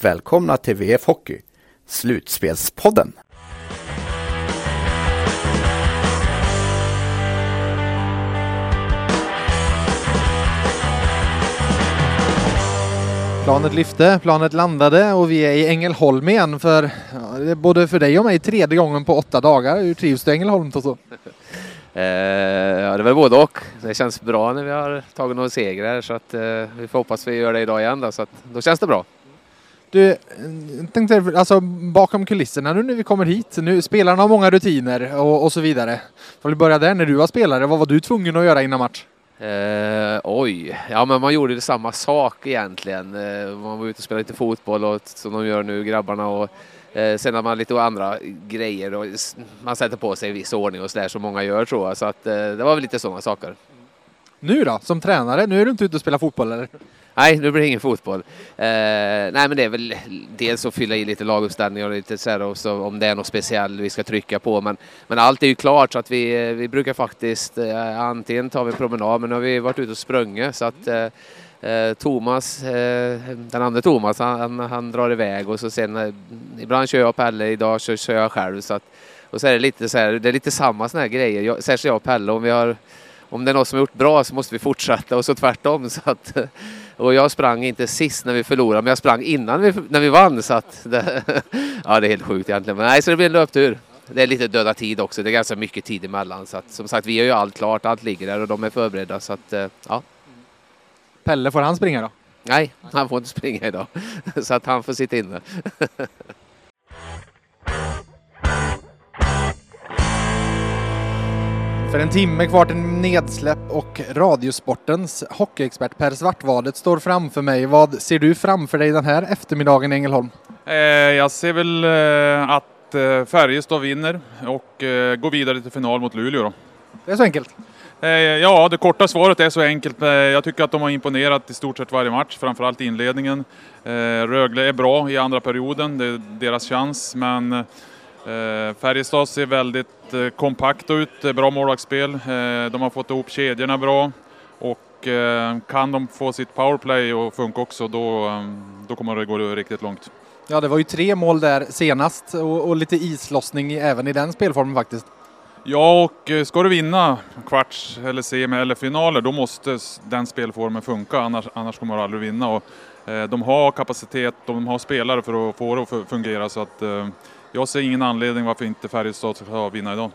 välkomna till VF Hockey, Slutspelspodden. Planet lyfte, planet landade och vi är i Ängelholm igen för ja, både för dig och mig tredje gången på åtta dagar. Hur trivs du i Ängelholm Toto? Eh, ja, det väl både och. Det känns bra när vi har tagit några segrar så att eh, vi får hoppas vi gör det idag igen då, så att då känns det bra. Du, tänkte alltså bakom kulisserna nu när vi kommer hit. Nu spelarna har många rutiner och, och så vidare. Får vi börja där när du var spelare. Vad var du tvungen att göra innan match? Eh, oj, ja men man gjorde samma sak egentligen. Eh, man var ute och spelade lite fotboll och, som de gör nu grabbarna och eh, sen har man lite andra grejer och man sätter på sig i viss ordning och sådär som många gör tror jag. Så att eh, det var väl lite sådana saker. Nu då, som tränare? Nu är du inte ute och spelar fotboll eller? Nej, nu blir det ingen fotboll. Eh, nej, men det är väl dels att fylla i lite laguppställningar och lite så här också, om det är något speciellt vi ska trycka på. Men, men allt är ju klart så att vi, eh, vi brukar faktiskt eh, antingen ta en promenad, men nu har vi varit ute och sprungit så att eh, eh Thomas, eh, den andra Thomas, han, han, drar iväg och så sen ibland kör jag och Pelle, idag kör, kör jag själv. Så att, och så är det lite så här, det är lite samma sådana här grejer, jag, särskilt jag och Pelle, om vi har om det är något som är gjort bra så måste vi fortsätta och så tvärtom. Så att, och jag sprang inte sist när vi förlorade, men jag sprang innan vi, när vi vann. Så att det, ja, det är helt sjukt egentligen. Men nej, så det blir en löptur. Det är lite döda tid också. Det är ganska mycket tid emellan. Så att, som sagt, vi har ju allt klart. Allt ligger där och de är förberedda. Så att, eh, ja. Pelle, får han springa då? Nej, han får inte springa idag. Så att han får sitta inne. För en timme kvar till nedsläpp och Radiosportens hockeyexpert Per Svartvadet står framför mig. Vad ser du framför dig den här eftermiddagen i Ängelholm? Eh, jag ser väl eh, att eh, Färjestad vinner och går vidare till final mot Luleå. Då. Det är så enkelt? Ja, det korta svaret är så enkelt. Jag tycker att de har imponerat i stort sett varje match, framförallt inledningen. Rögle är bra i andra perioden, det är deras chans, men Färjestad ser väldigt eh, kompakt ut, bra målvaktsspel. Eh, de har fått ihop kedjorna bra och kan de få sitt powerplay att funka också då, då kommer det gå riktigt långt. Ja, det var ju tre mål där senast och, och lite islossning även i den spelformen faktiskt. Ja, och ska du vinna kvarts eller semi eller finaler då måste den spelformen funka, annars, annars kommer du aldrig vinna. Och, eh, de har kapacitet, de har spelare för att få det att fungera så att eh, jag ser ingen anledning varför inte Färjestad ska vinna idag.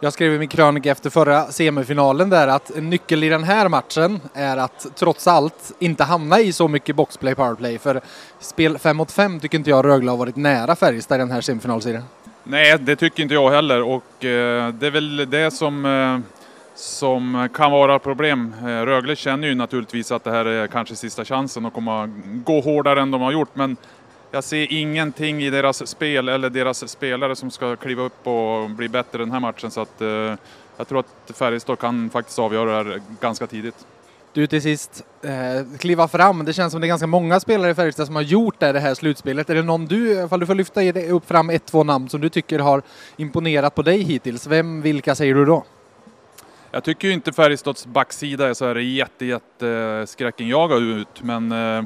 Jag skrev i min krönika efter förra semifinalen där att en nyckel i den här matchen är att trots allt inte hamna i så mycket boxplay powerplay. För spel 5 mot 5 tycker inte jag Rögle har varit nära Färjestad i den här semifinalserien. Nej, det tycker inte jag heller och eh, det är väl det som, eh, som kan vara problem. Eh, Rögle känner ju naturligtvis att det här är kanske sista chansen att komma, gå hårdare än de har gjort men jag ser ingenting i deras spel eller deras spelare som ska kliva upp och bli bättre den här matchen. Så att, eh, jag tror att Färjestad kan faktiskt avgöra det här ganska tidigt. Du till sist, eh, kliva fram. Det känns som det är ganska många spelare i Färjestad som har gjort det, det här slutspelet. Är det någon du, ifall du får lyfta upp fram ett, två namn som du tycker har imponerat på dig hittills, vem, vilka säger du då? Jag tycker ju inte Färjestads backsida är så här jätte, jätte skräckinjagad ut, men eh, Eh,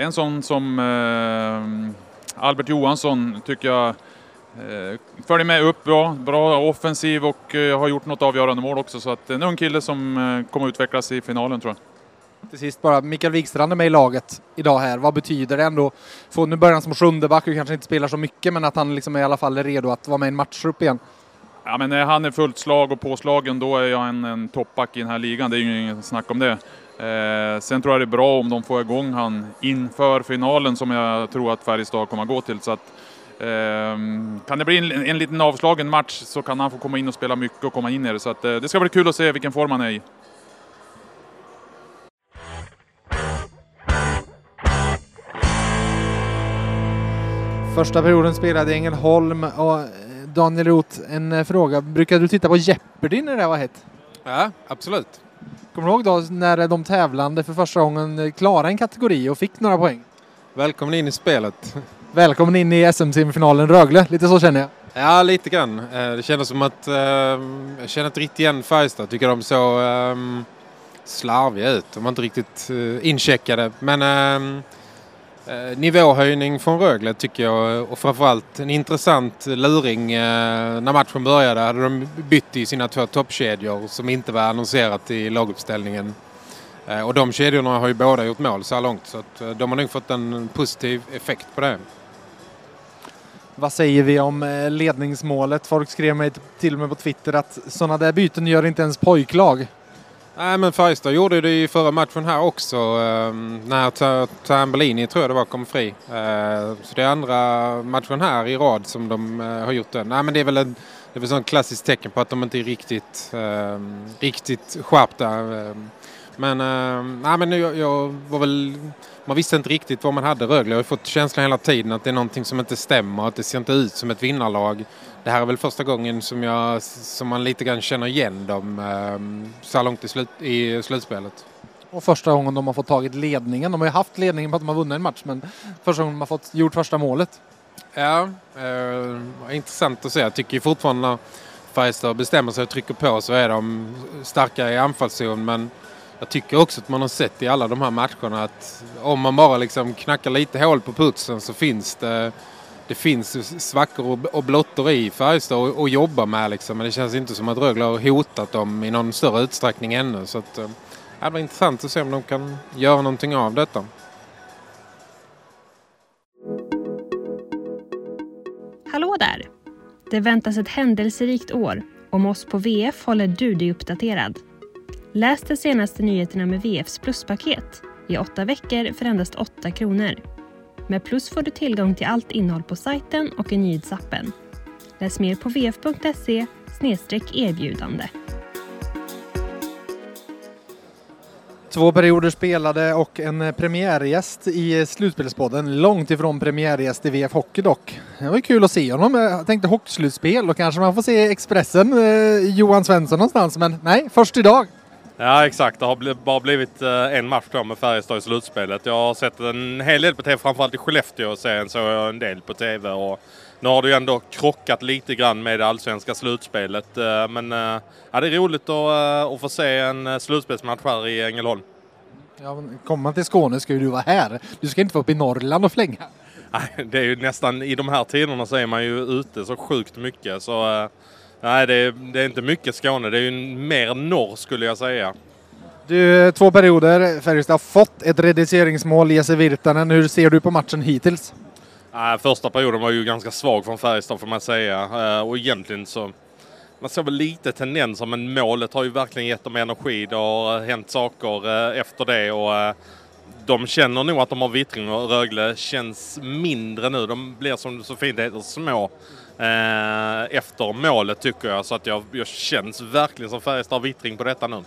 en sån som eh, Albert Johansson tycker jag eh, följer med upp bra, bra offensiv och har gjort något avgörande mål också. Så att en ung kille som kommer utvecklas i finalen tror jag. Till sist bara, Mikael Wikstrand är med i laget idag här. Vad betyder det ändå? Få, nu börjar han som sjunde back och kanske inte spelar så mycket, men att han liksom är i alla fall är redo att vara med i en matchtrupp igen. Ja, men när han är fullt slag och påslagen, då är jag en, en toppback i den här ligan. Det är ju inget snack om det. Eh, sen tror jag det är bra om de får igång han inför finalen som jag tror att Färjestad kommer att gå till. Så att, eh, kan det bli en, en liten avslagen match så kan han få komma in och spela mycket och komma in i det. Så att, eh, det ska bli kul att se vilken form han är i. Första perioden spelade i Ängelholm och eh, Daniel Roth, en eh, fråga. Brukade du titta på Jeopardy när det var hett? Ja, absolut. Kommer du ihåg då när de tävlande för första gången eh, klarade en kategori och fick några poäng? Välkommen in i spelet. Välkommen in i SM-semifinalen Rögle, lite så känner jag. Ja, lite grann. Eh, Det kändes som att... eh, Jag känner inte riktigt igen Färjestad. Tycker de såg um, slarviga ut. De var inte riktigt uh, incheckade. Men ehm, eh, nivåhöjning från Rögle tycker jag. Och framförallt en intressant luring. eh, när matchen började hade de bytt i sina två toppkedjor som inte var annonserat i laguppställningen. Eh, och de kedjorna har ju båda gjort mål så här långt. Så att, eh, de har nog fått en positiv effekt på det. Vad säger vi om eh, ledningsmålet? Folk skrev mig till och med på Twitter att sådana där byten gör inte ens pojklag. Nej men Färjestad gjorde det i förra matchen här också eh, när Tambellini tror jag det var kom fri. Eh, så det är andra matchen här i rad som de eh, har gjort det. Nej men det är väl en det är väl sånt klassiskt tecken på att de inte är riktigt, eh, riktigt skärpta. Ehm. Men, eh, nej, men jag, jag var väl, man visste inte riktigt vad man hade Rögle. Jag har fått känslan hela tiden att det är någonting som inte stämmer. Att det ser inte ut som ett vinnarlag. Det här är väl första gången som, jag, som man lite grann känner igen dem eh, så här långt i, slut, i slutspelet. Och första gången de har fått tagit ledningen. De har ju haft ledningen på att de har vunnit en match men första gången de har fått gjort första målet. Ja, eh, intressant att se. Jag tycker fortfarande när Färjestad bestämmer sig och trycker på så är de starka i anfallszon. Men jag tycker också att man har sett i alla de här matcherna att om man bara liksom knackar lite hål på putsen så finns det det finns svackor och- blottor i Färjestad att- jobba med liksom. Men det känns inte som att Rögle har hotat dem i någon större utsträckning ännu. Så att, eh, det blir intressant att se om de kan göra någonting av detta. Hallå där! Det väntas ett händelserikt år. Om oss på VF håller du dig uppdaterad. Läs de senaste nyheterna med VFs pluspaket i åtta veckor för endast 8 kronor. Med Plus får du tillgång till allt innehåll på sajten och i nyhetsappen. Läs mer på vf.se erbjudande. Två perioder spelade och en premiärgäst i Slutspelspodden. Långt ifrån premiärgäst i VF Hockey dock. Det var kul att se honom. Jag tänkte hockeyslutspel och kanske man får se Expressen, eh, Johan Svensson någonstans. Men nej, först idag. Ja exakt, det har bara blivit eh, en match då med Färjestad i slutspelet. Jag har sett en hel del på TV, framförallt i Skellefteå serien såg jag en del på TV. Och nu har det ju ändå krockat lite grann med det allsvenska slutspelet. eh, Men eh, ja, det är roligt att, att få se en slutspelsmatch här i Ängelholm. Ja, kommer man till Skåne ska ju du vara här. Du ska inte vara uppe i Norrland och flänga. Nej, det är ju nästan, i de här tiderna så är man ju ute så sjukt mycket. Så nej, det är, det är inte mycket Skåne. Det är ju mer norr skulle jag säga. Du, två perioder. Färjestad har fått ett reduceringsmål, Jesse Virtanen. Hur ser du på matchen hittills? Första perioden var ju ganska svag från Färjestad får man säga. Eh, Och egentligen så... Man såg väl lite tendenser men målet har ju verkligen gett dem energi. Det har eh, hänt saker eh, efter det och eh, de känner nog att de har vittring och Rögle känns mindre nu. De blir som det så fint heter små eh, efter målet tycker jag. Så att jag, jag känns verkligen som Färjestad har vittring på detta nu.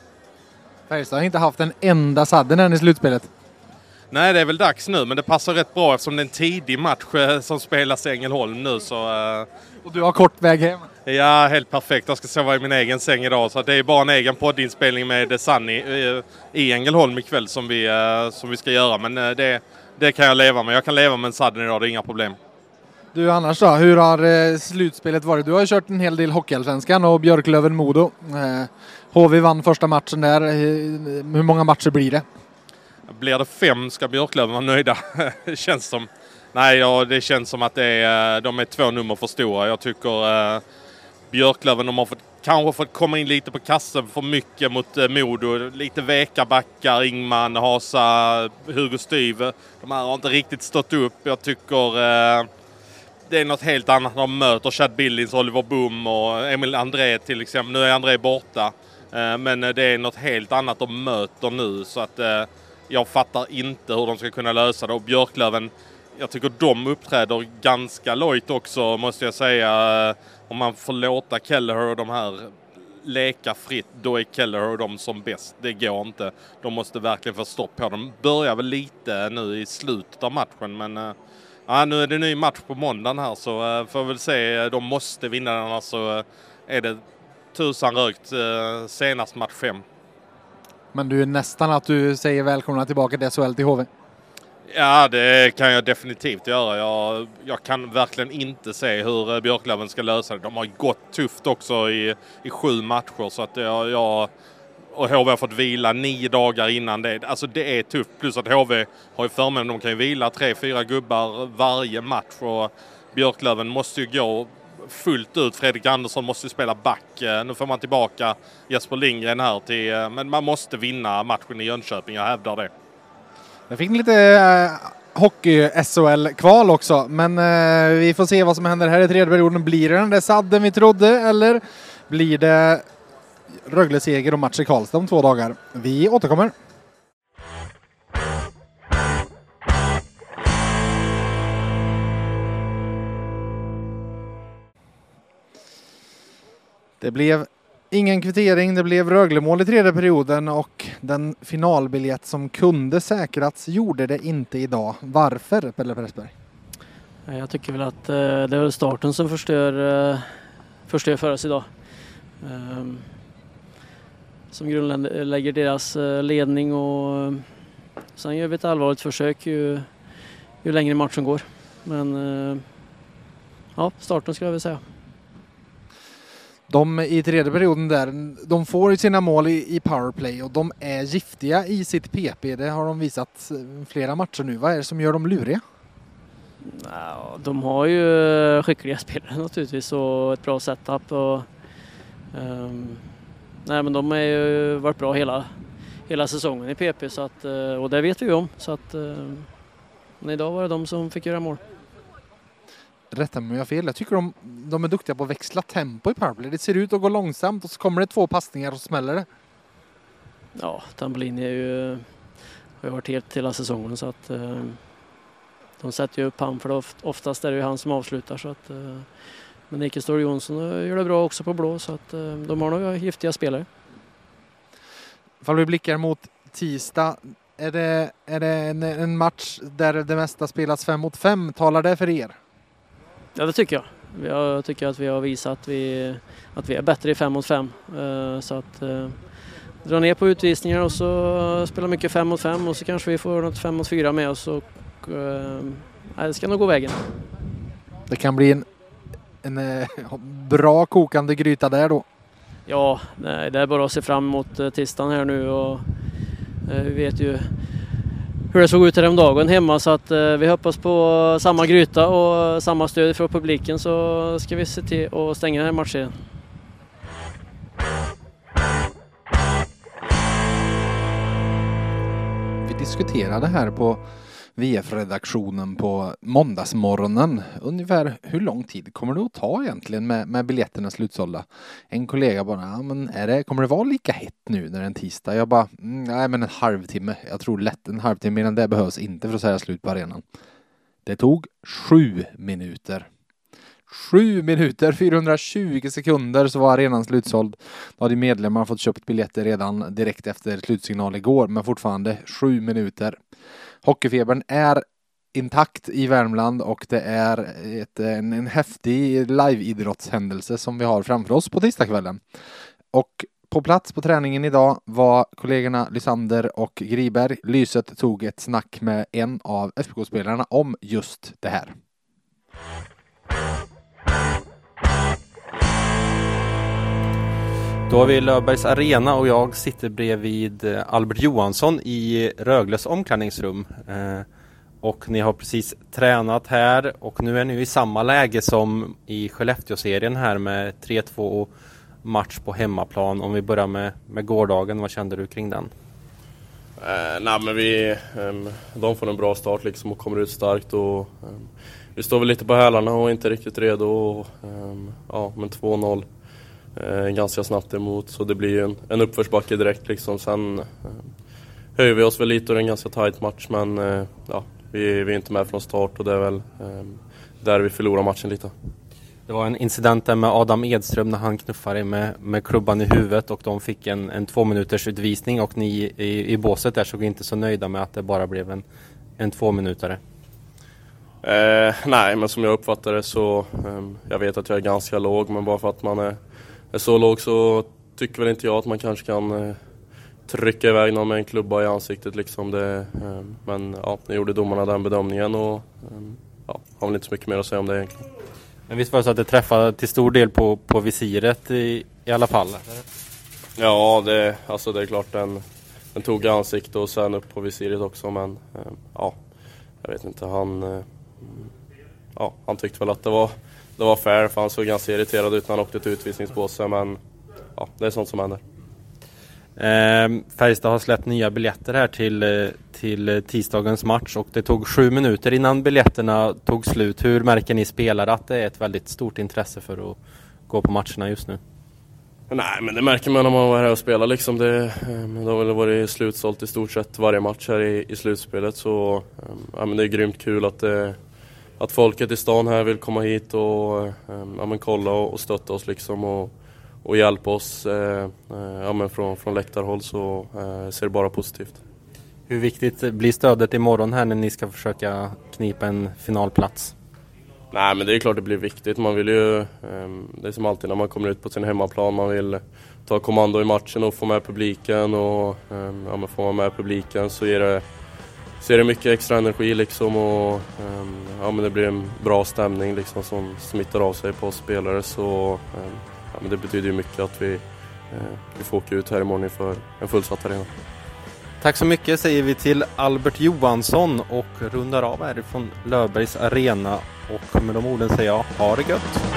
Färjestad har inte haft en enda sadden än i slutspelet. Nej, det är väl dags nu men det passar rätt bra eftersom det är en tidig match eh, som spelas i Ängelholm nu så eh, Och du har kort väg hem. Ja, helt perfekt. Jag ska sova i min egen säng idag. Så det är bara en egen poddinspelning med Sunny eh, i Ängelholm ikväll som vi, som vi ska göra. Men det, det kan jag leva med. Jag kan leva med en sadden idag, det är inga problem. Du annars då, hur har eh, slutspelet varit? Du har ju kört en hel del Hockeyallsvenskan och Björklöven-Modo. Eh, HV vann första matchen där. Eh, hur många matcher blir det? Blir det fem ska Björklöven vara nöjda. det känns som... Nej, ja, det känns som att det är, de är två nummer för stora. Jag tycker eh, Björklöven, de har fått, kanske fått komma in lite på kassen för mycket mot eh, Modo. Lite veka backar, Ingman, Hasa, Hugo Styve. De här har inte riktigt stått upp. Jag tycker eh, det är något helt annat när de möter Chad Billings, Oliver Boom och Emil André till exempel. Nu är André borta. Eh, men eh, det är något helt annat de möter nu så att eh, jag fattar inte hur de ska kunna lösa det. Och Björklöven, jag tycker de uppträder ganska lojt också måste jag säga. Om man får låta Kelleher och de här leka fritt, då är Kelleher och de som bäst. Det går inte. De måste verkligen få stopp på dem. Börjar väl lite nu i slutet av matchen men Ja, nu är det ny match på måndagen här så uh, får vi väl se. De måste vinna den annars så uh, är det tusan rökt uh, senast match fem. Men du är nästan att du säger välkomna tillbaka till SHL till HV? Ja, det kan jag definitivt göra. Jag, jag kan verkligen inte se hur Björklöven ska lösa det. De har gått tufft också i, i sju matcher så att jag, jag och HV har fått vila nio dagar innan det. Alltså det är tufft. Plus att HV har ju förmånen, de kan ju vila tre, fyra gubbar varje match och Björklöven måste ju gå fullt ut. Fredrik Andersson måste ju spela back. Eh, nu får man tillbaka Jesper Lindgren här till, eh, men man måste vinna matchen i Jönköping, jag hävdar det. Jag fick lite eh, äh, hockey-SHL-kval också, men äh, vi får se vad som händer här i tredje perioden. Blir det den där sadden vi trodde eller blir det Rögle-seger och match i Karlstad om två dagar? Vi återkommer. Det blev ingen kvittering, det blev Röglemål i tredje perioden och den finalbiljett som kunde säkrats gjorde det inte idag. Varför, Pelle Pressberg? Jag tycker väl att eh, det är starten som förstör, eh, förstör för oss idag. Ehm, som grundlägger deras eh, ledning och sen gör vi ett allvarligt försök ju, ju längre matchen går. Men ja, starten skulle jag vilja säga. De i tredje perioden där, de får sina mål i, i powerplay och de är giftiga i sitt PP. Det har de visat flera matcher nu. Vad är det som gör dem luriga? De har ju skickliga spelare naturligtvis och ett bra setup. Och, um, nej men de har ju varit bra hela, hela säsongen i PP så att, eh, och det vet vi ju om. Så att, men idag var det de som fick göra mål rätta mig om jag har fel. Jag tycker de, de är duktiga på att växla tempo i powerplay. Det ser ut att gå långsamt och så kommer det två passningar och smäller det. Ja, Tambellini är ju, har ju varit helt hela säsongen så att eh, de sätter ju upp han för oft, oftast är det ju han som avslutar så att eh, men Ekestor Jonsson gör det bra också på blå så att eh, de har nog giftiga spelare. Ifall vi blickar mot tisdag, är det, är det en, en match där det mesta spelas fem mot fem? Talar det för er? Ja, det tycker jag. Jag tycker att vi har visat att vi, att vi är bättre i 5 mot 5. Eh, så att eh, dra ner på utvisningar och så spela mycket 5 mot 5 och så kanske vi får något 5 mot 4 med oss. Och, eh, det ska nog gå vägen. Det kan bli en, en bra kokande gryta där då. Ja, det är bara att se fram emot tisdagen här nu och vi vet ju hur det såg ut häromdagen hemma så att eh, vi hoppas på samma gryta och samma stöd från publiken så ska vi se till att stänga den här matchen. Vi diskuterade här på VF-redaktionen på måndagsmorgonen. Ungefär hur lång tid kommer det att ta egentligen med, med biljetterna slutsålda? En kollega bara, ja, men är det, kommer det vara lika hett nu när det är en tisdag? Jag bara, mm, nej men en halvtimme. Jag tror lätt en halvtimme innan det behövs inte för att säga slut på arenan. Det tog sju minuter. Sju minuter, 420 sekunder så var arenan slutsåld. Då hade medlemmar fått köpt biljetter redan direkt efter slutsignal igår, men fortfarande sju minuter. Hockeyfebern är intakt i Värmland och det är ett, en, en häftig liveidrottshändelse som vi har framför oss på tisdagskvällen. Och på plats på träningen idag var kollegorna Lysander och Griberg. Lyset tog ett snack med en av FBK-spelarna om just det här. Då har vi Löfbergs Arena och jag sitter bredvid eh, Albert Johansson i Rögles omklädningsrum. Eh, och ni har precis tränat här och nu är ni i samma läge som i Skellefteå-serien här med 3-2 match på hemmaplan. Om vi börjar med, med gårdagen, vad kände du kring den? Eh, nej men vi, eh, de får en bra start liksom och kommer ut starkt och eh, vi står väl lite på hälarna och inte riktigt redo. Och, ehm, ja, men 2-0 eh, ganska snabbt emot så det blir en, en uppförsbacke direkt liksom. Sen eh, höjer vi oss väl lite och det är en ganska tight match men eh, ja, vi, vi är inte med från start och det är väl eh, där vi förlorar matchen lite. Det var en incident där med Adam Edström när han knuffade med, med klubban i huvudet och de fick en, en två minuters utvisning och ni i, i båset där såg inte så nöjda med att det bara blev en, en två minutare. Eh, nej, men som jag uppfattar det så, eh, jag vet att jag är ganska låg, men bara för att man är, är så låg så tycker väl inte jag att man kanske kan eh, trycka iväg någon med en klubba i ansiktet liksom. Det, eh, men ja, nu gjorde domarna den bedömningen och eh, ja, har väl inte så mycket mer att säga om det egentligen. Men visst var det så att det träffade till stor del på, på visiret i, i alla fall? Ja, det, alltså det är klart den, den tog i ansiktet och sen upp på visiret också men eh, ja, jag vet inte. Han, eh, ja, han tyckte väl att det var, det var fair för han såg ganska irriterad ut när han åkte till utvisningsbåset men ja, det är sånt som händer. Eh, Färjestad har släppt nya biljetter här till, eh, till tisdagens match och det tog sju minuter innan biljetterna tog slut. Hur märker ni spelare att det är ett väldigt stort intresse för att gå på matcherna just nu? Nej, men det märker man när man var här och spelade liksom. Det, eh, det har väl varit slutsålt i stort sett varje match här i, i slutspelet. Så eh, ja, men det är grymt kul att, det, att folket i stan här vill komma hit och ja, men kolla och, och stötta oss liksom. Och, och hjälpa oss eh, ja, men från, från läktarhåll så eh, ser det bara positivt. Hur viktigt blir stödet imorgon här när ni ska försöka knipa en finalplats? Nej men det är klart det blir viktigt. Man vill ju, det är som alltid när man kommer ut på sin hemmaplan, man vill ta kommando i matchen och få med publiken och ja, men får man med publiken så ger det, så är det mycket extra energi liksom och ehm, ja, men det blir en bra stämning liksom som smittar av sig på oss spelare så ehm, ja, men det betyder ju mycket att vi, eh, vi får åka ut här imorgon inför en fullsatt arena. Tack så mycket säger vi till Albert Johansson och rundar av härifrån Löfbergs Arena och med de orden säger jag ha det gött!